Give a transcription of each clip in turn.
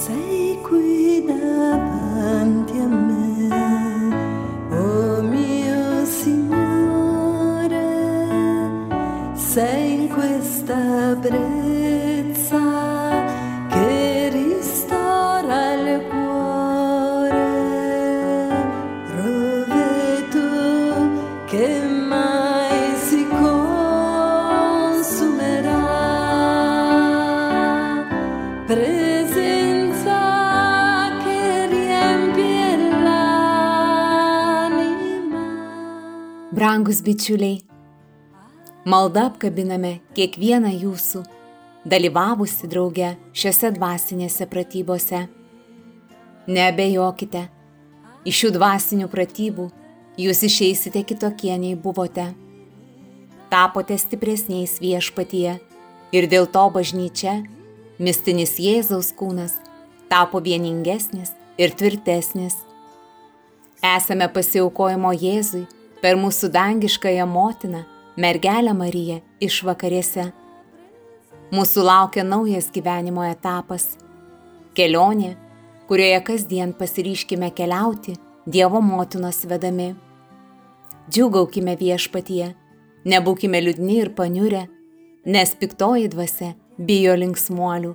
sei qui davanti a me, Brangus bičiuliai, malda apkabiname kiekvieną jūsų, dalyvavusi drauge šiuose dvasinėse pratybose. Nebejokite, iš šių dvasinių pratybų jūs išeisite kitokie nei buvote. Tapote stipresniais viešpatyje ir dėl to bažnyčia, mistinis Jėzaus kūnas, tapo vieningesnis ir tvirtesnis. Esame pasiaukojimo Jėzui per mūsų dangiškąją motiną, mergelę Mariją iš vakarėse. Mūsų laukia naujas gyvenimo etapas - kelionė, kurioje kasdien pasiryškime keliauti Dievo motinos vedami. Džiugaukime viešpatyje, nebūkime liūdni ir paniurę, nes piktoji dvasia bijo linksmuolių.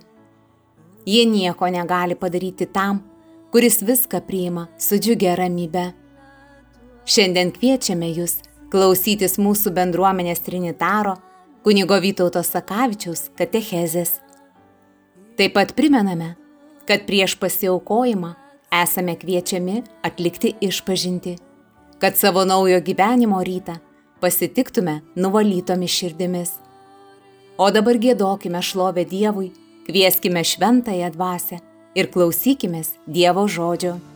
Jie nieko negali padaryti tam, kuris viską priima su džiugia ramybe. Šiandien kviečiame jūs klausytis mūsų bendruomenės trinitaro kunigo Vytauto Sakavičiaus katechezės. Taip pat primename, kad prieš pasiaukojimą esame kviečiami atlikti išpažinti, kad savo naujo gyvenimo rytą pasitiktume nuvalytomis širdimis. O dabar gėdokime šlovę Dievui, kvieskime šventąją dvasę ir klausykime Dievo žodžio.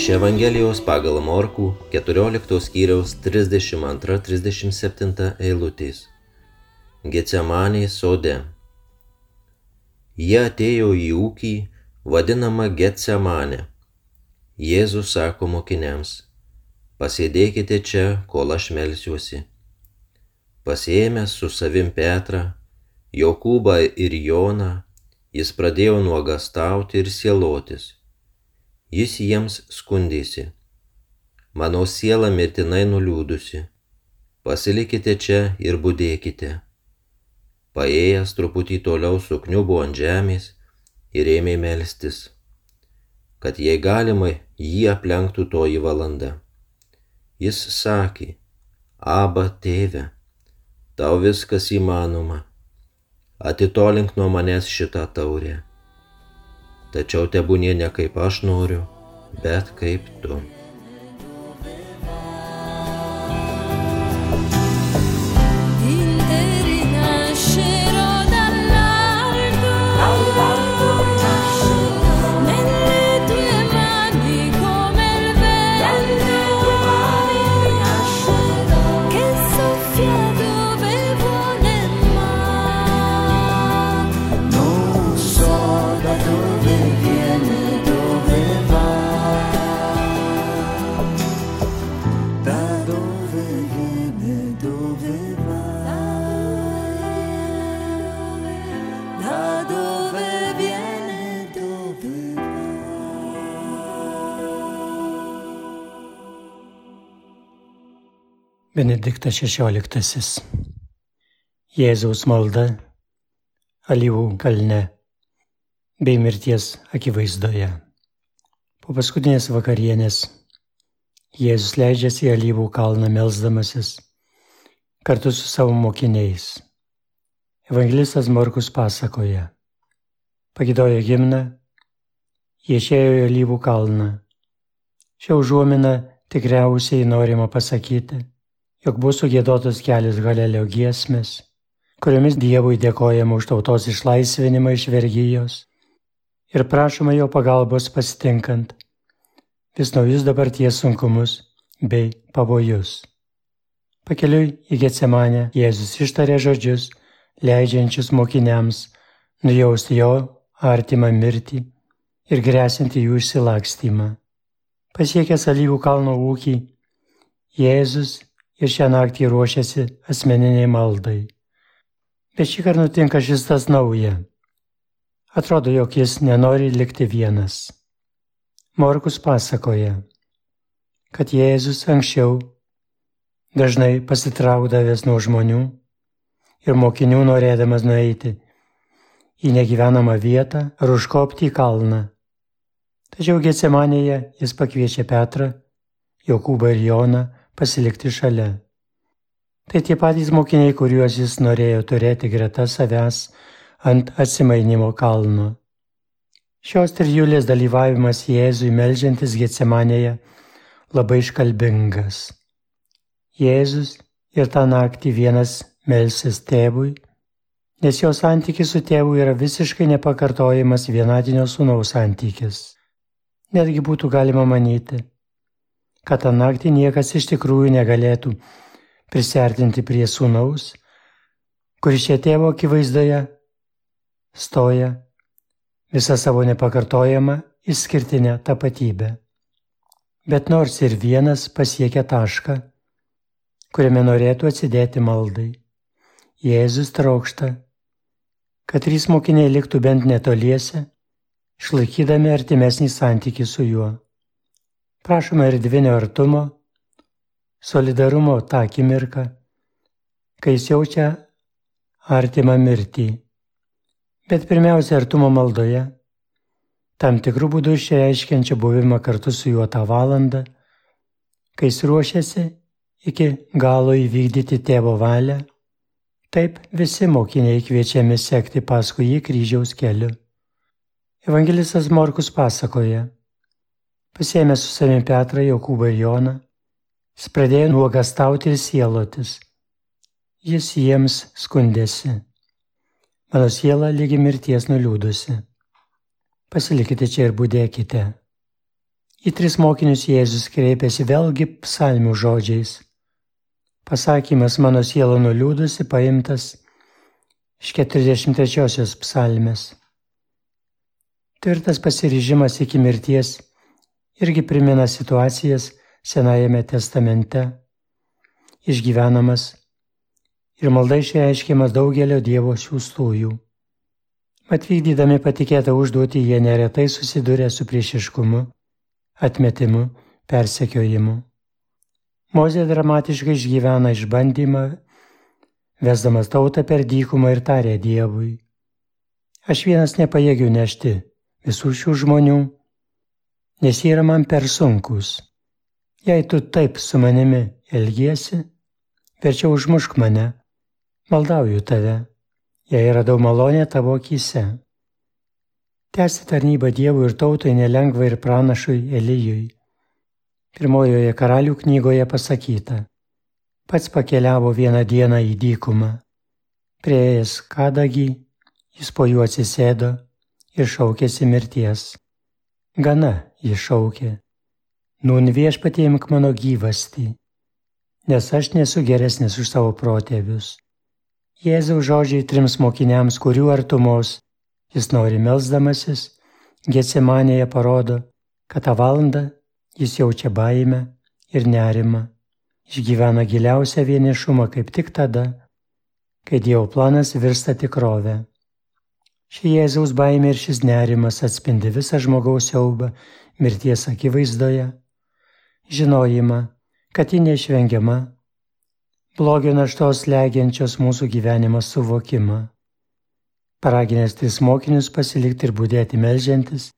Iš Evangelijos pagal Morkų 14 skyriaus 32-37 eilutės. Getsemanė sode. Jie atėjo į ūkį vadinamą Getsemanę. Jėzus sako mokiniams, pasėdėkite čia, kol aš melsiuosi. Pasėmęs su savim Petrą, Jokūbą ir Joną, jis pradėjo nuogastauti ir sielotis. Jis jiems skundėsi. Mano siela mirtinai nuliūdusi. Pasilikite čia ir būdėkite. Paėjęs truputį toliau sukniubo ant žemės ir ėmė melstis, kad jei galima jį aplenktų toji valanda. Jis sakė, Aba tėve, tau viskas įmanoma, atitolink nuo manęs šitą taurę. Tačiau tebūnie ne kaip aš noriu, bet kaip tu. Benediktas XVI. Jėzaus malda Alyvų kalne bei mirties akivaizdoje. Po paskutinės vakarienės Jėzus leidžiasi į Alyvų kalną melzdamasis kartu su savo mokiniais. Evangelistas Morkus pasakoja. Pagidojo gimną, jie išėjo į Alyvų kalną. Šią užuominą tikriausiai norima pasakyti, jog bus sugėdotos kelios galelio giesmės, kuriomis Dievui dėkojama už tautos išlaisvinimą iš vergyjos ir prašoma jo pagalbos pasitinkant vis naujus dabarties sunkumus bei pavojus. Pakeliui į Getsemanę Jėzus ištarė žodžius, leidžiančius mokiniams nujausti jo artimą mirtį ir grėsinti jų išsilakstymą. Pasiekęs alyvų kalno ūkį, Jėzus ir šią naktį ruošiasi asmeniniai maldai. Bet šį kartą nutinka šis tas nauja. Atrodo, jog jis nenori likti vienas. Morkus pasakoja, kad Jėzus anksčiau dažnai pasitraukdavęs nuo žmonių ir mokinių norėdamas nueiti į negyvenamą vietą ar užkopti į kalną. Tačiau Getsemanėje jis pakviečia Petrą, Jokūbą ir Joną pasilikti šalia. Tai tie patys mokiniai, kuriuos jis norėjo turėti greta savęs ant atsimainimo kalno. Šios trijulės dalyvavimas Jėzui melžiantis Getsemanėje labai iškalbingas. Jėzus ir tą naktį vienas melsis tėvui, nes jo santykis su tėvu yra visiškai nepakartojamas vienatinio sūnaus santykis. Netgi būtų galima manyti, kad tą naktį niekas iš tikrųjų negalėtų prisertinti prie sūnaus, kuris čia tėvo akivaizdoje stoja visą savo nepakartojamą išskirtinę tapatybę. Bet nors ir vienas pasiekia tašką, kuriame norėtų atsidėti maldai, Jėzus traukšta, kad trys mokiniai liktų bent netoliese, išlaikydami artimesnį santykį su juo. Prašome erdvinio artumo, solidarumo tą akimirką, kai jis jaučia artimą mirtį. Bet pirmiausia, artumo maldoje, tam tikrų būdų išreiškiančia buvimą kartu su juo tą valandą, kai jis ruošiasi iki galo įvykdyti tėvo valią, taip visi mokiniai kviečiami sekti paskui jį kryžiaus keliu. Evangelistas Morkus pasakoja, Pasėmė su savimi Petrą, Jokūbą ir Joną, jis pradėjo nuogastauti ir sielotis. Jis jiems skundėsi. Mano siela lygi mirties nuliūdusi. Pasilikite čia ir būdėkite. Į tris mokinius Jėzus kreipėsi vėlgi psalmių žodžiais. Pasakymas mano siela nuliūdusi paimtas iš 43 psalmės. Tvirtas pasiryžimas iki mirties irgi primena situacijas Senajame testamente, išgyvenamas ir malda išreiškiamas daugelio Dievo siūstųjų. Mat vykdydami patikėtą užduotį jie neretai susiduria su priešiškumu, atmetimu, persekiojimu. Mozė dramatiškai išgyvena išbandymą, vesdamas tautą per dykumą ir tarė Dievui. Aš vienas nepajėgiu nešti visų šių žmonių nes jie yra man per sunkus. Jei tu taip su manimi elgiesi, verčiau užmušk mane, maldauju tave, jei radau malonę tavo akise. Tęsti tarnybą Dievui ir tautai nelengva ir pranašui Elyjui. Pirmojoje karalių knygoje pasakyta, pats pakeliavo vieną dieną į dykumą. Prieėjęs kadagį, jis po juo atsisėdo ir šaukėsi mirties. Gana, jis šaukė, nun viešpatie imk mano gyvastį, nes aš nesu geresnis už savo protėvius. Jėzaus žodžiai trims mokiniams, kurių artumos jis nori melzdamasis, Getsemanėje parodo, kad tą valandą jis jaučia baimę ir nerimą, išgyvena giliausią vienišumą kaip tik tada, kai Dievo planas virsta tikrovę. Ši Jėzaus baimė ir šis nerimas atspindi visą žmogaus siaubą mirties akivaizdoje, žinojimą, kad ji neišvengiama blogio naštos legiančios mūsų gyvenimą suvokimą. Paraginęs tris mokinius pasilikti ir būdėti melžiantis,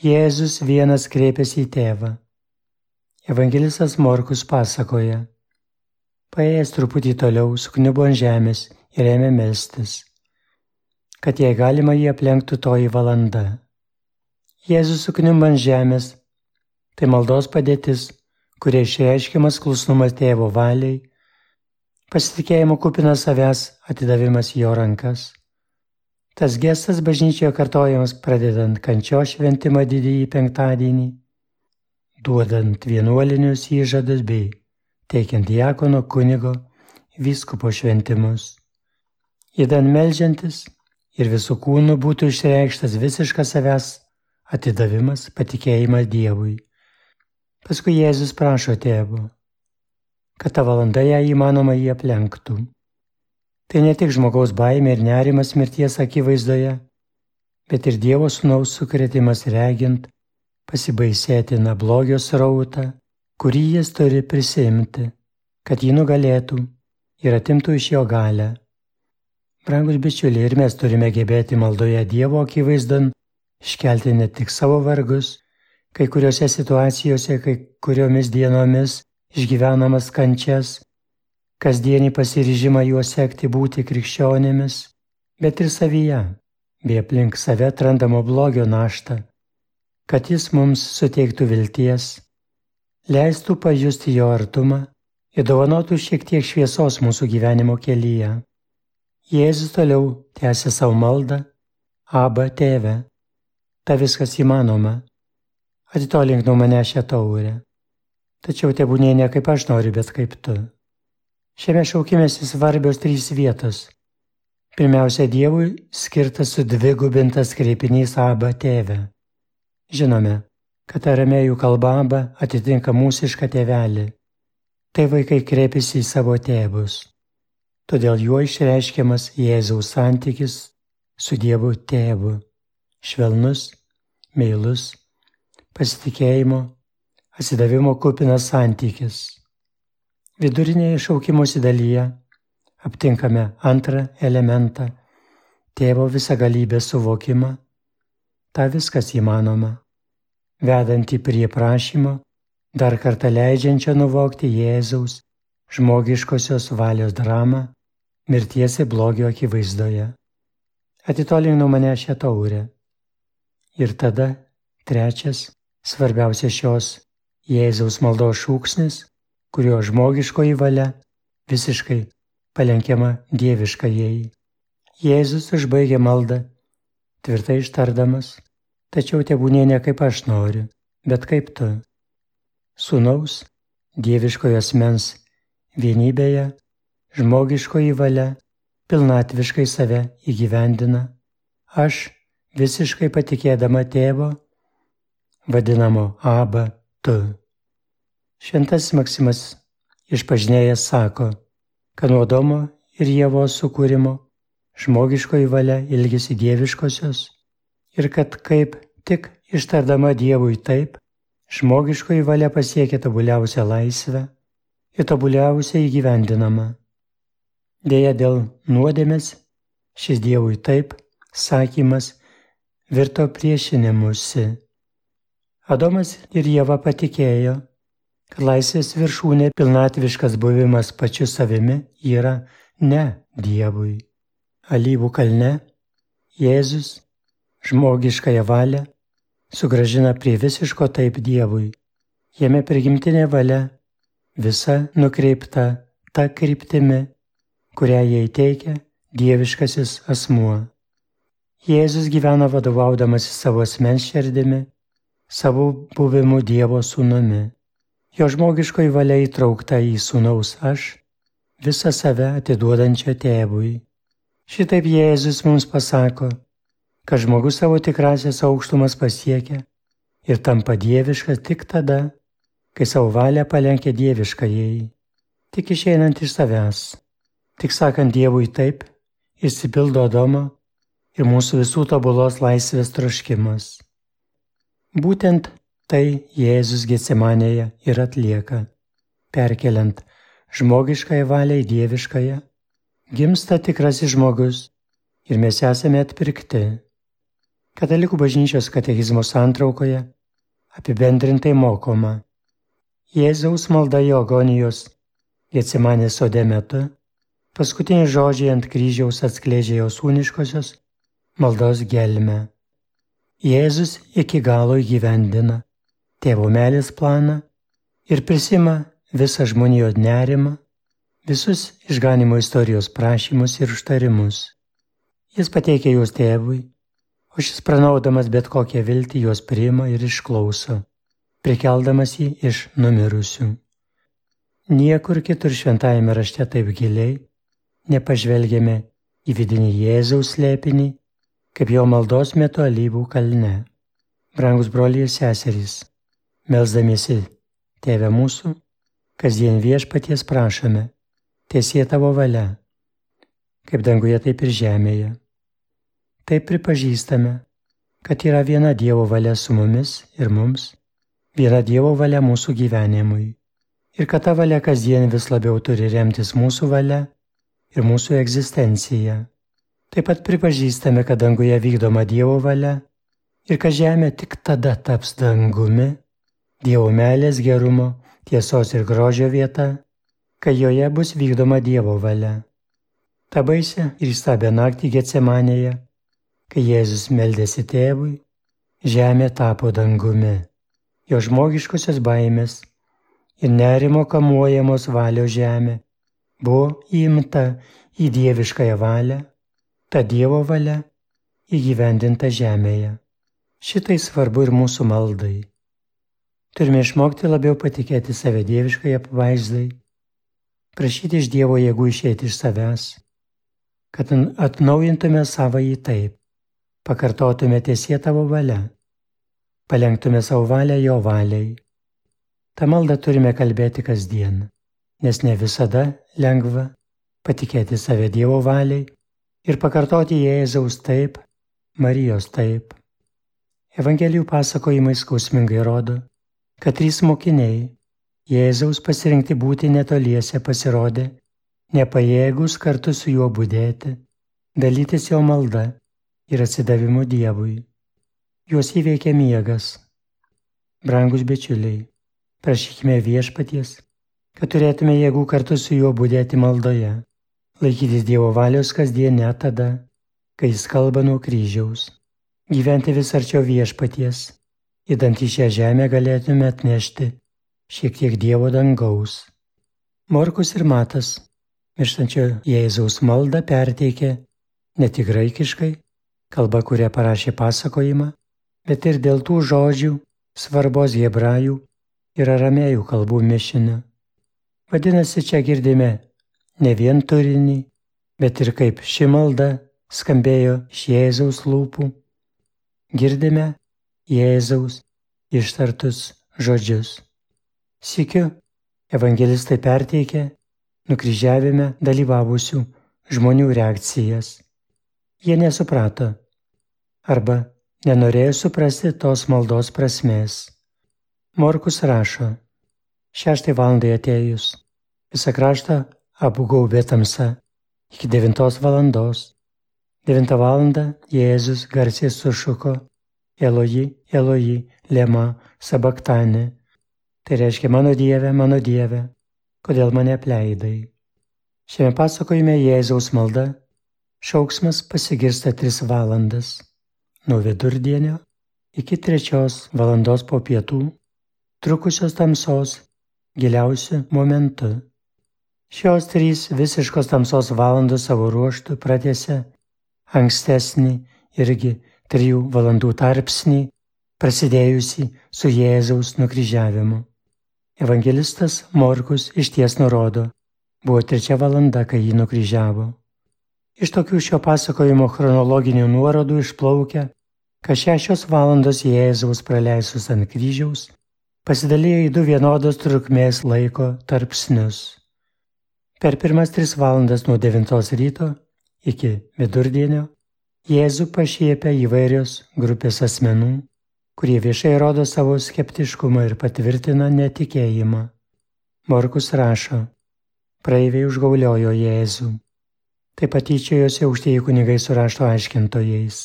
Jėzus vienas kreipėsi į tėvą. Evangelistas Morkus pasakoja. Paėjęs truputį toliau, sukniubo ant žemės ir ėmė melstis, kad jei galima jį aplenktų toji valanda. Jėzus sukniubo ant žemės, tai maldos padėtis, kuria išreiškiamas klusnumas tėvo valiai, pasitikėjimo kupinas savęs atidavimas jo rankas. Tas gestas bažnyčioje kartojamas pradedant kančio šventimą didįjį penktadienį, duodant vienuolinius įžadus bei teikiant diakono kunigo vyskupo šventimus. Įdan melžiantis ir visų kūnų būtų išreikštas visiškas savęs atidavimas, patikėjimas Dievui. Paskui Jėzus prašo tėvo, kad ta valanda ją įmanoma jį aplenktų. Tai ne tik žmogaus baimė ir nerimas mirties akivaizdoje, bet ir Dievo sūnaus sukretimas regint, pasibaisėtina blogio srautą, kurį jis turi prisimti, kad jį nugalėtų ir atimtų iš jo galę. Brangus bičiuliai, ir mes turime gebėti maldoje Dievo akivaizdon iškelti ne tik savo vargus, kai kuriuose situacijose, kai kuriomis dienomis išgyvenamas kančias, kasdienį pasiryžimą juos sekti būti krikščionėmis, bet ir savyje, bei aplink save atrandamo blogio naštą, kad jis mums suteiktų vilties, leistų pajusti jo artumą ir dovanotų šiek tiek šviesos mūsų gyvenimo kelyje. Jėzus toliau tęsė savo maldą, Aba tėve, ta viskas įmanoma, atitolink nuo mane šią taurę, tačiau tebūnė ne kaip aš noriu, bet kaip tu. Šiame šaukimėsi svarbios trys vietos. Pirmiausia, Dievui skirtas sudvigubintas kreipinys Aba tėve. Žinome, kad aramėjų kalba Aba atitinka mūsišką tėvelį. Tai vaikai kreipiasi į savo tėvus. Todėl juo išreiškiamas Jėzaus santykis su Dievu tėvu. Švelnus, meilus, pasitikėjimo, atsidavimo kupinas santykis. Vidurinėje šaukimosi dalyje aptinkame antrą elementą - tėvo visagalybės suvokimą. Ta viskas įmanoma, vedantį prie prašymo, dar kartą leidžiančio nuvokti Jėzaus žmogiškosios valios dramą, mirties ir blogio akivaizdoje. Atitolink nuo mane šią taurę. Ir tada trečias, svarbiausias šios Jėzaus maldos šūksnis kurio žmogiškoji valia visiškai palenkiama dieviškajai. Jėzus užbaigė maldą, tvirtai ištardamas, tačiau tebūnė ne kaip aš noriu, bet kaip tu. Sūnaus, dieviškojo asmens vienybėje, žmogiškoji valia pilnatviškai save įgyvendina. Aš visiškai patikėdama tėvo, vadinamo Aba tu. Šventasis Maksimas išpažinėjas sako, kad nuo Domo ir Jėvos sukūrimo žmogiškoji valia ilgisi dieviškosios ir kad kaip tik ištardama Dievui taip, žmogiškoji valia pasiekia tobuliausią laisvę ir tobuliausiai įgyvendinama. Deja, dėl nuodėmės šis Dievui taip sakymas virto priešinimusi. Adomas ir Jėva patikėjo, kad laisvės viršūnė pilnatviškas buvimas pačiu savimi yra ne Dievui. Alyvų kalne Jėzus žmogiškąją valią sugražina prie visiško taip Dievui. Jame prigimtinė valia visa nukreipta ta kryptimi, kurią jai teikia dieviškasis asmuo. Jėzus gyvena vadovaudamasi savo asmens širdimi, savo buvimu Dievo sūnumi. Jo žmogiškoji valia įtraukta į sūnaus aš, visą save atiduodančią tėvui. Šitaip Jėzus mums pasako, kad žmogus savo tikrasias aukštumas pasiekia ir tampa dieviškas tik tada, kai savo valią palenkia dieviškajai, tik išeinant iš savęs, tik sakant Dievui taip, išsipildo Adomo ir mūsų visų tobulos laisvės troškimas. Būtent Tai Jėzus Getsemanėje ir atlieka, perkeliant žmogiškąją valią į dieviškąją, gimsta tikrasis žmogus ir mes esame atpirkti. Katalikų bažnyčios katekizmo santraukoje apibendrintai mokoma. Jėzaus malda jo agonijos Getsemanės sode metu, paskutiniai žodžiai ant kryžiaus atskleidžia jo sūniškosios maldos gelmę. Jėzus iki galo įgyvendina tėvo meilės planą ir prisima visą žmonijos nerimą, visus išganimo istorijos prašymus ir užtarimus. Jis pateikia juos tėvui, o šis pranaudamas bet kokią viltį juos priima ir išklauso, prikeldamas jį iš numirusių. Niekur kitur šventajame rašte taip giliai nepažvelgėme į vidinį Jėzaus slėpinį, kaip jo maldos metu alyvų kalne. Brangus broliai ir seserys, melzdamiesi Tėve mūsų, kasdien viešpaties prašome, tiesie tavo valia, kaip danguje, taip ir žemėje. Taip pripažįstame, kad yra viena Dievo valia su mumis ir mums, viena Dievo valia mūsų gyvenimui ir kad ta valia kasdien vis labiau turi remtis mūsų valia ir mūsų egzistencija. Taip pat pripažįstame, kad danguje vykdoma Dievo valia ir kad žemė tik tada taps dangumi, Dievo meilės gerumo, tiesos ir grožio vieta, kai joje bus vykdoma Dievo valia. Ta baisė ir įstabę naktį Getsemanėje, kai Jėzus meldėsi tėvui, žemė tapo dangumi. Jo žmogiškosios baimės ir nerimo kamuojamos valios žemė buvo įimta į dieviškąją valią, ta Dievo valia įgyvendinta žemėje. Šitai svarbu ir mūsų maldai. Turime išmokti labiau patikėti save dieviškai apvaizdai, prašyti iš Dievo jėgų išėti iš savęs, kad atnaujintume savo į taip, pakartotume tiesie tavo valia, palengtume savo valią jo valiai Ta malda turime kalbėti kasdien, nes ne visada lengva patikėti save Dievo valiai ir pakartoti Jėzaus taip, Marijos taip. Evangelijų pasakojimai skausmingai rodo, kad trys mokiniai Jėzaus pasirinkti būti netoliese pasirodė, nepajėgus kartu su juo būdėti, dalytis jo malda ir atsidavimu Dievui. Juos įveikė miegas. Brangus bičiuliai, Prašykime viešpaties, kad turėtume jėgų kartu su juo būdėti maldoje, laikytis Dievo valios kasdien net tada, kai jis kalba nuo kryžiaus, gyventi vis arčiau viešpaties, įdant į šią žemę galėtume atnešti šiek tiek Dievo dangaus. Morkus ir Matas mirštančio Jėzaus maldą perteikė ne tik graikiškai, kalba, kurią parašė pasakojimą, bet ir dėl tų žodžių svarbos hebrajų ir aramėjų kalbų mišinio. Vadinasi, čia girdime ne vien turinį, bet ir kaip ši malda skambėjo iš Jėzaus lūpų. Girdime Jėzaus ištartus žodžius. Sikiu, evangelistai perteikė nukryžiavime dalyvavusių žmonių reakcijas. Jie nesuprato arba nenorėjo suprasti tos maldos prasmės. Morkus rašo, šeštai valandai atėjus, visą kraštą apgaubė tamsa iki devintos valandos. Devintą valandą Jėzus garsiai sušuko Eloji, Eloji, Lema, Sabaktane. Tai reiškia mano Dieve, mano Dieve, kodėl mane apleidai. Šiame pasakojime Jėzaus malda šauksmas pasigirsta tris valandas nuo vidurdienio iki trečios valandos po pietų trukusios tamsos giliausiu momentu. Šios trys visiškos tamsos valandos savo ruoštų pratėse ankstesnį irgi trijų valandų tarpsnį, prasidėjusi su Jėzaus nukryžiavimu. Evangelistas Morkus išties nurodo, buvo trečia valanda, kai jį nukryžiavo. Iš tokių šio pasakojimo chronologinių nuorodų išplaukia, kad šešios valandos Jėzaus praleistus ant kryžiaus pasidalijo į du vienodos trukmės laiko tarpsnius. Per pirmas tris valandas nuo 9 ryto iki vidurdienio Jėzų pašiepia įvairios grupės asmenų, kurie viešai rodo savo skeptiškumą ir patvirtina netikėjimą. Morkus rašo, praeiviai užgauliojo Jėzų. Taip pat tyčiojosi aukštieji kunigai su rašto aiškintojais.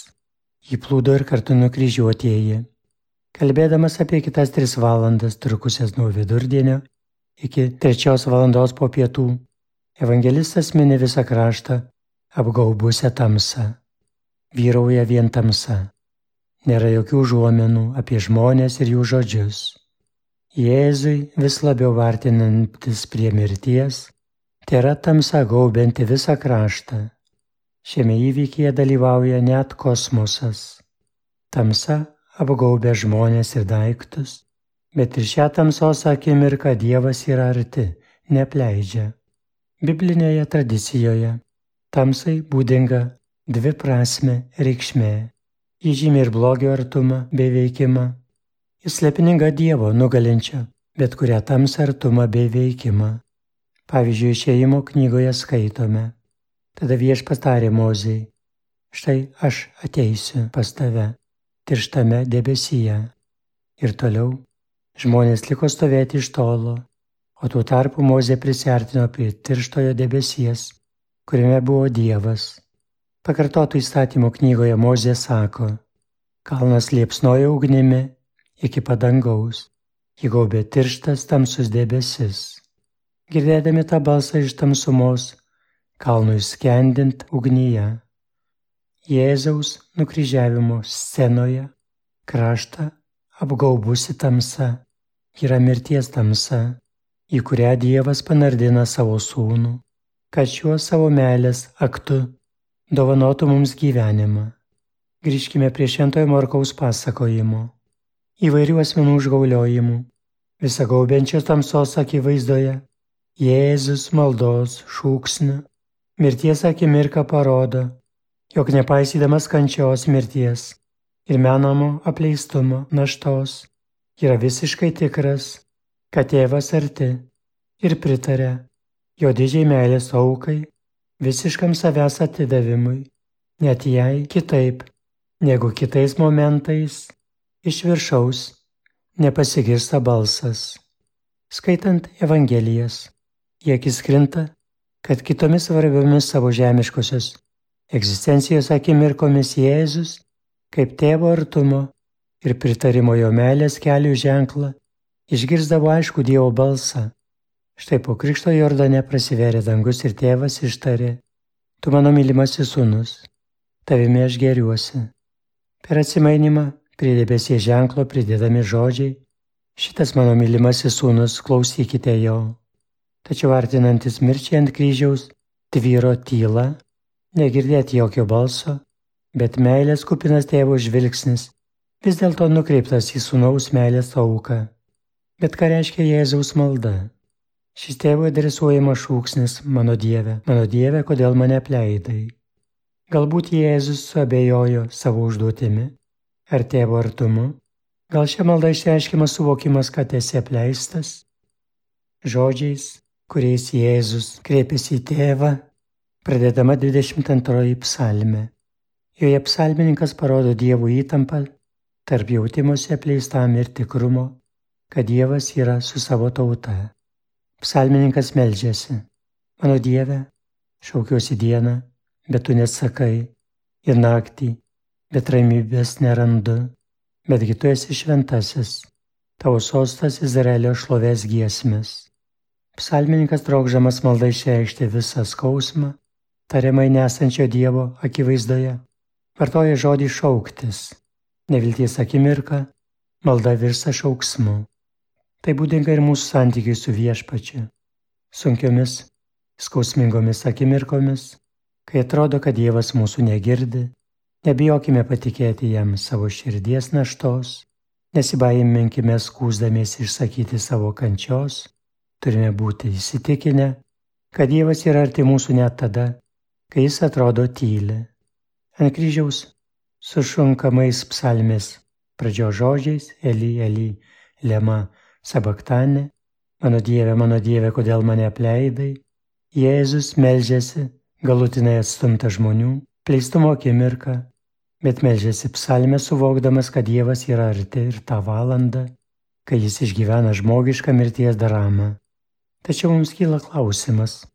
Įplūdo ir kartu nukryžiuotieji. Kalbėdamas apie kitas tris valandas trukusias nuo vidurdienio iki trečios valandos po pietų, evangelistas mini visą kraštą apgaubusią tamsą. Vyrauja vien tamsa. Nėra jokių užuomenų apie žmonės ir jų žodžius. Jėzui vis labiau vartinantis prie mirties, tai yra tamsa gaubianti visą kraštą. Šiame įvykyje dalyvauja net kosmosas. Tamsa apgaubia žmonės ir daiktus, bet ir šią tamsos akimirką Dievas yra arti, nepleidžia. Biblinėje tradicijoje tamsai būdinga dviprasme reikšmė. Ji žymi ir blogio artumą bei veikimą. Jis slepininga Dievo nugalinčia bet kurią tamsą artumą bei veikimą. Pavyzdžiui, išėjimo knygoje skaitome. Tada vieš pastarė mozijai. Štai aš ateisiu pas tave, tirštame debesyje. Ir toliau žmonės liko stovėti iš tolo, o tuo tarpu mozė prisartino prie tirštojo debesies, kuriame buvo Dievas. Pakartotų įstatymo knygoje Mozė sako, kalnas liepsnoja ugnimi iki padangaus, jį gaubė tirštas tamsus debesis. Girdėdami tą balsą iš tamsumos, kalnui skendint ugnyje. Jėzaus nukryžiavimo scenoje kraštą apgaubusi tamsa yra mirties tamsa, į kurią Dievas panardina savo sūnų, kad šiuo savo meilės aktu dovanotų mums gyvenimą. Grįžkime prie Šventojo Morkaus pasakojimo. Įvairių asmenų užgauliojimų, visą gaubiančios tamsos akivaizdoje, Jėzus maldos šūksniu, mirties akimirką parodo, jog nepaisydamas kančios mirties ir menamo apleistumo naštos, yra visiškai tikras, kad tėvas arti ir pritarė jo didžiai meilės aukai visiškam savęs atidavimui, net jei kitaip negu kitais momentais iš viršaus nepasigirsta balsas. Skaitant Evangelijas, į akis krinta, kad kitomis svarbiomis savo žemiškosios egzistencijos akimirkomis Jėzus, kaip tėvo artumo ir pritarimo jo meilės kelių ženklą, išgirdavo aišku Dievo balsą Štai po krikšto Jordane prasiverė dangus ir tėvas ištarė, tu mano mylimasis sūnus, tavimi aš geriuosi. Per atsimainimą prie debesie ženklo pridedami žodžiai, šitas mano mylimasis sūnus, klausykite jo. Tačiau artinantis mirčiai ant kryžiaus, tvyro tyla, negirdėti jokio balso, bet meilės kupinas tėvo žvilgsnis vis dėlto nukreiptas į sūnaus meilės auką. Bet ką reiškia Jėzaus malda? Šis tėvo adresuojamas šūksnis Mano Dieve, mano Dieve, kodėl mane apleidai. Galbūt Jėzus suabejojo savo užduotimi ar tėvo artumu. Gal šią maldą išreiškiamas suvokimas, kad esi apleistas? Žodžiais, kuriais Jėzus kreipiasi į tėvą, pradedama 22 psalme. Joje psalmininkas parodo Dievo įtampą tarp jautimuose apleistam ir tikrumo, kad Dievas yra su savo tauta. Psalmininkas melžiasi. Mano Dieve, šaukiuosi dieną, bet tu nesakai, ir naktį, bet ramybės nerandu, betgi tu esi šventasis, tavo sostas Izraelio šlovės giesmės. Psalmininkas trokžamas malda išreikšti visą skausmą, tariamai nesančio Dievo akivaizdoje, vartoja žodį šauktis, nevilties akimirka, malda virsta šauksmu. Tai būdinga ir mūsų santykiai su viešpačiu. Sunkiomis, skausmingomis akimirkomis, kai atrodo, kad Dievas mūsų negirdi, nebijokime patikėti jam savo širdies naštos, nesibaiminkime skūsdamiesi išsakyti savo kančios, turime būti įsitikinę, kad Dievas yra arti mūsų net tada, kai jis atrodo tyli. Ant kryžiaus su šunkamais psalmės pradžio žodžiais Eli, Eli, Lema, Sabaktanė, mano Dieve, mano Dieve, kodėl mane apleidai, Jėzus melžiasi galutinai atstumta žmonių, pleistumo akimirką, bet melžiasi psalmę suvokdamas, kad Dievas yra arti ir tą valandą, kai jis išgyvena žmogišką mirties dramą. Tačiau mums kyla klausimas,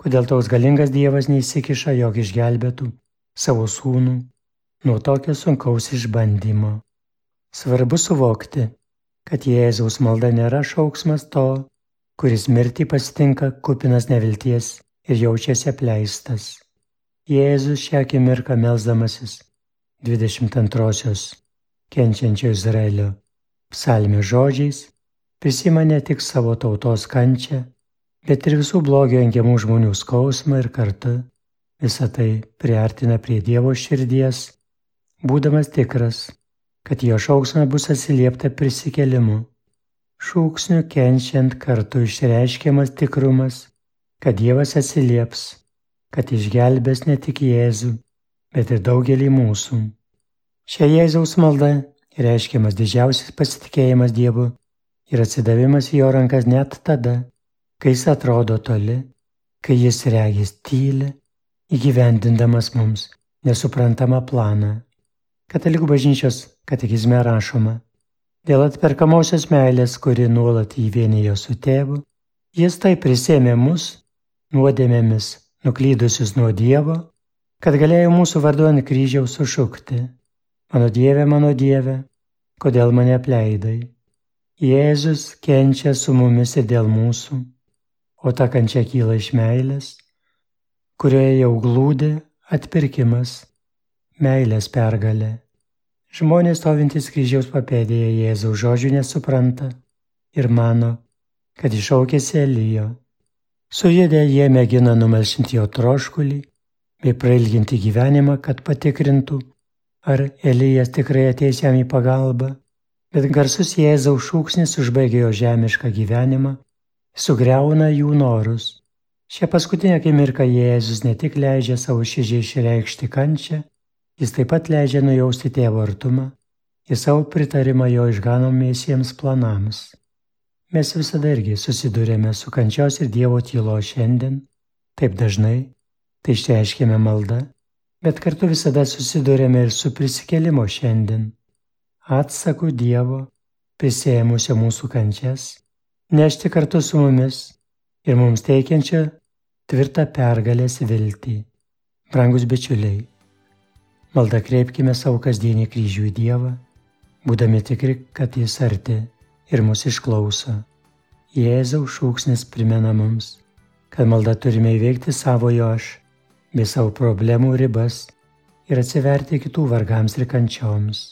kodėl toks galingas Dievas neįsikiša, jog išgelbėtų savo sūnų nuo tokio sunkaus išbandymo. Svarbu suvokti, kad Jėzaus malda nėra šauksmas to, kuris mirtį pasitinka kupinas nevilties ir jaučiasi apleistas. Jėzus šią akimirką melzdamasis 22-osios kenčiančio Izraelio psalmės žodžiais prisima ne tik savo tautos kančią, bet ir visų blogio engiamų žmonių skausmą ir kartu visą tai priartina prie Dievo širdies, būdamas tikras, kad jo šauksmą bus atsiliepta prisikelimu. Šūksniu kenčiant kartu išreiškiamas tikrumas, kad Dievas atsilieps, kad išgelbės ne tik Jėzų, bet ir daugelį mūsų. Šia Jėzaus malda reiškiamas didžiausias pasitikėjimas Dievu ir atsidavimas į jo rankas net tada, kai jis atrodo toli, kai jis regis tyli, įgyvendindamas mums nesuprantamą planą. Katalikų bažnyčios katekizme rašoma, dėl atperkamosios meilės, kuri nuolat įvienijo su tėvu, jis tai prisėmė mus nuodėmėmis nuklydusius nuo Dievo, kad galėjo mūsų vardu ant kryžiaus sušukti, mano Dieve, mano Dieve, kodėl mane apleidai. Jėzus kenčia su mumis ir dėl mūsų o ta kančia kyla iš meilės, kurioje jau glūdi atpirkimas, meilės pergalė. Žmonės stovintys kryžiaus papėdėje Jėzaus žodžių nesupranta ir mano, kad išaukėsi Elijo. Sujudę jie mėgina numalšinti jo troškulį bei prailginti gyvenimą, kad patikrintų, ar Elijas tikrai ateis jam į pagalbą, bet garsus Jėzaus šūksnis užbaigė jo žemišką gyvenimą sugriauna jų norus. Šią paskutinę akimirką Jėzus ne tik leidžia savo širdžiai išreikšti kančią, jis taip pat leidžia nujausti tėvo artumą ir savo pritarimą jo išganomiesiems planams. Mes visada irgi susidurėme su kančios ir Dievo tylo šiandien, taip dažnai, tai išreiškėme maldą, bet kartu visada susidurėme ir su prisikelimo šiandien, atsaku Dievo, prisėmusio mūsų kančias nešti kartu su mumis ir mums teikiančią tvirtą pergalės viltį. Brangus bičiuliai, maldą kreipkime savo kasdienį kryžių į Dievą, būdami tikri, kad Jis arti ir mus išklauso. Jėzaus šūksnis primena mums, kad maldą turime įveikti savo jo aš, bei savo problemų ribas ir atsiverti kitų vargams ir kančioms.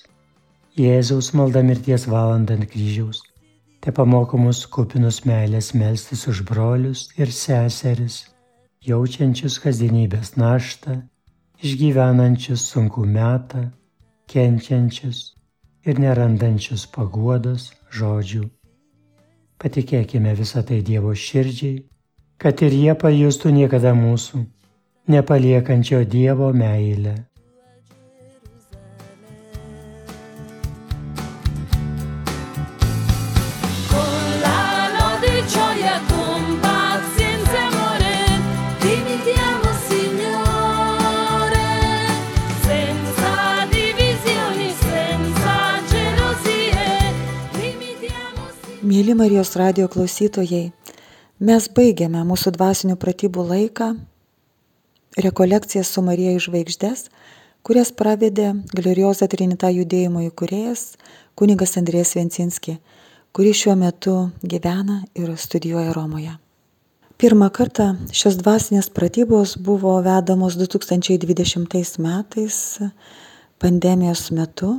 Jėzaus malda mirties valandą ant kryžiaus te pamoko mus kupinus meilės melstis už brolius ir seseris, jaučiančius kasdienybės naštą, išgyvenančius sunkų metą, kenčiančius ir nerandančius paguodos žodžių. Patikėkime visą tai Dievo širdžiai, kad ir jie pajustų niekada mūsų, nepaliekančio Dievo meilę. Mėly Marijos radio klausytojai, mes baigiame mūsų dvasinių pratybų laiką, rekolekcijas su Marija iš žvaigždės, kurias pravedė Glorioza Trinita judėjimo įkūrėjas kunigas Andrės Vencinski, kuris šiuo metu gyvena ir studijuoja Romoje. Pirmą kartą šios dvasinės pratybos buvo vedamos 2020 metais pandemijos metu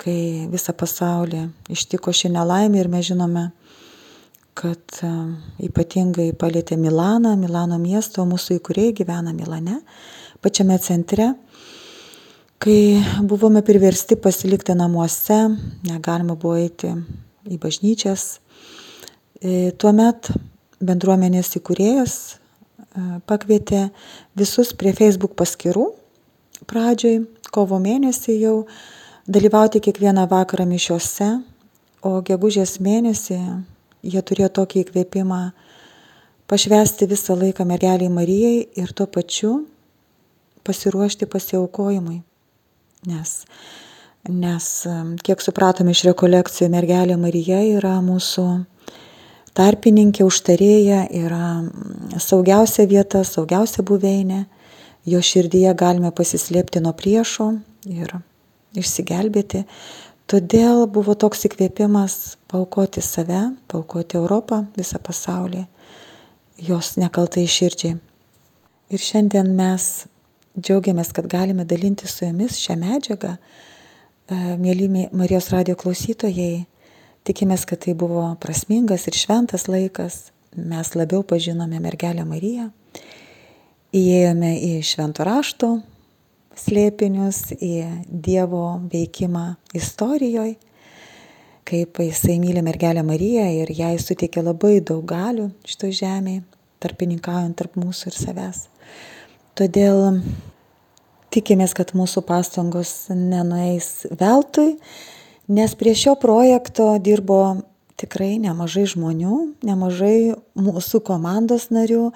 kai visą pasaulį ištiko ši nelaimė ir mes žinome, kad e, ypatingai palėtė Milaną, Milano miesto, mūsų įkūrėjai gyvena Milane, pačiame centre, kai buvome priversti pasilikti namuose, negalima buvo eiti į bažnyčias. E, tuomet bendruomenės įkūrėjas e, pakvietė visus prie Facebook paskirų pradžioj, kovo mėnesį jau dalyvauti kiekvieną vakarą mišiuose, o gegužės mėnesį jie turėjo tokį įkvėpimą pašvesti visą laiką mergeliai Marijai ir tuo pačiu pasiruošti pasiaukojimui. Nes, nes kiek supratome iš rekolekcijų, mergelė Marija yra mūsų tarpininkė užtarėja yra saugiausia vieta, saugiausia buveinė. Jo širdyje galime pasislėpti nuo priešo ir išsigelbėti. Todėl buvo toks įkvėpimas paukoti save, paukoti Europą, visą pasaulį, jos nekaltai širdžiai. Ir šiandien mes džiaugiamės, kad galime dalinti su jumis šią medžiagą. E, Mėly Marijos radio klausytojai, tikimės, kad tai buvo prasmingas ir šventas laikas. Mes labiau pažinome mergelę Mariją. Įėjome į švento rašto slėpinius, į Dievo veikimą istorijoje, kaip jisai myli mergelę Mariją ir jai suteikė labai daug galių šito žemėje, tarpininkaujant tarp mūsų ir savęs. Todėl tikimės, kad mūsų pastangos nenueis veltui, nes prie šio projekto dirbo tikrai nemažai žmonių, nemažai mūsų komandos narių,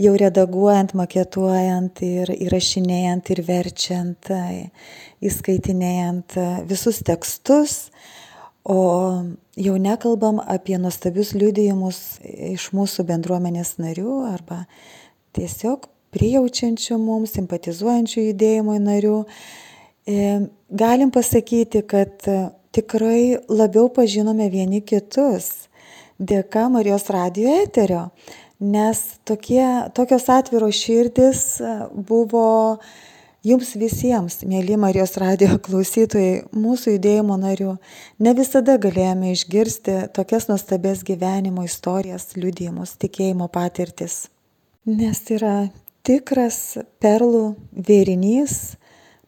jau redaguojant, maketuojant ir įrašinėjant ir verčiant, įskaitinėjant visus tekstus. O jau nekalbam apie nuostabius liudijimus iš mūsų bendruomenės narių arba tiesiog prijaučiančių mums, simpatizuojančių judėjimo narių. Galim pasakyti, kad tikrai labiau pažinome vieni kitus dėka Marijos radio eterio, nes tokie, tokios atviros širdis buvo jums visiems, mėly Marijos radio klausytojai, mūsų judėjimo narių. Ne visada galėjome išgirsti tokias nuostabės gyvenimo istorijas, liudijimus, tikėjimo patirtis. Nes yra tikras perlų vėrinys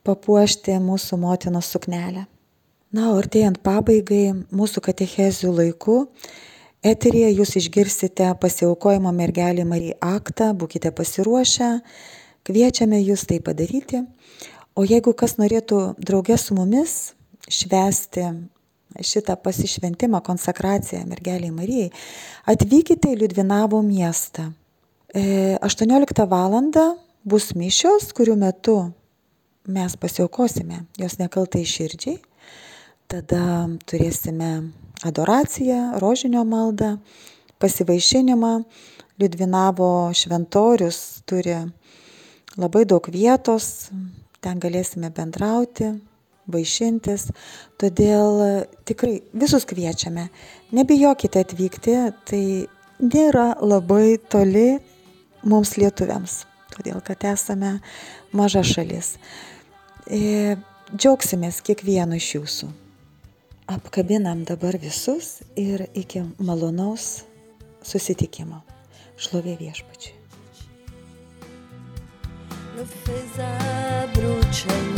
papuošti mūsų motinos suknelę. Na, o artėjant pabaigai mūsų katechezių laiku, eterėje jūs išgirsite pasiaukojimo mergelį Marijai aktą, būkite pasiruošę, kviečiame jūs tai padaryti. O jeigu kas norėtų draugės su mumis švesti šitą pasišventimą, konsekraciją mergeliai Marijai, atvykite į Liudvinavo miestą. 18 val. bus mišios, kurių metu mes pasiaukosime jos nekaltai širdžiai tada turėsime adoraciją, rožinio maldą, pasivaišinimą. Liudvinavo šventorius turi labai daug vietos, ten galėsime bendrauti, vaišintis. Todėl tikrai visus kviečiame. Nebijokite atvykti, tai nėra labai toli mums lietuviams, todėl kad esame maža šalis. E, džiaugsimės kiekvienu iš jūsų apkabinam dabar visus ir iki malonaus susitikimo. Šlovė viešpačiui. L'offesa brucia in noi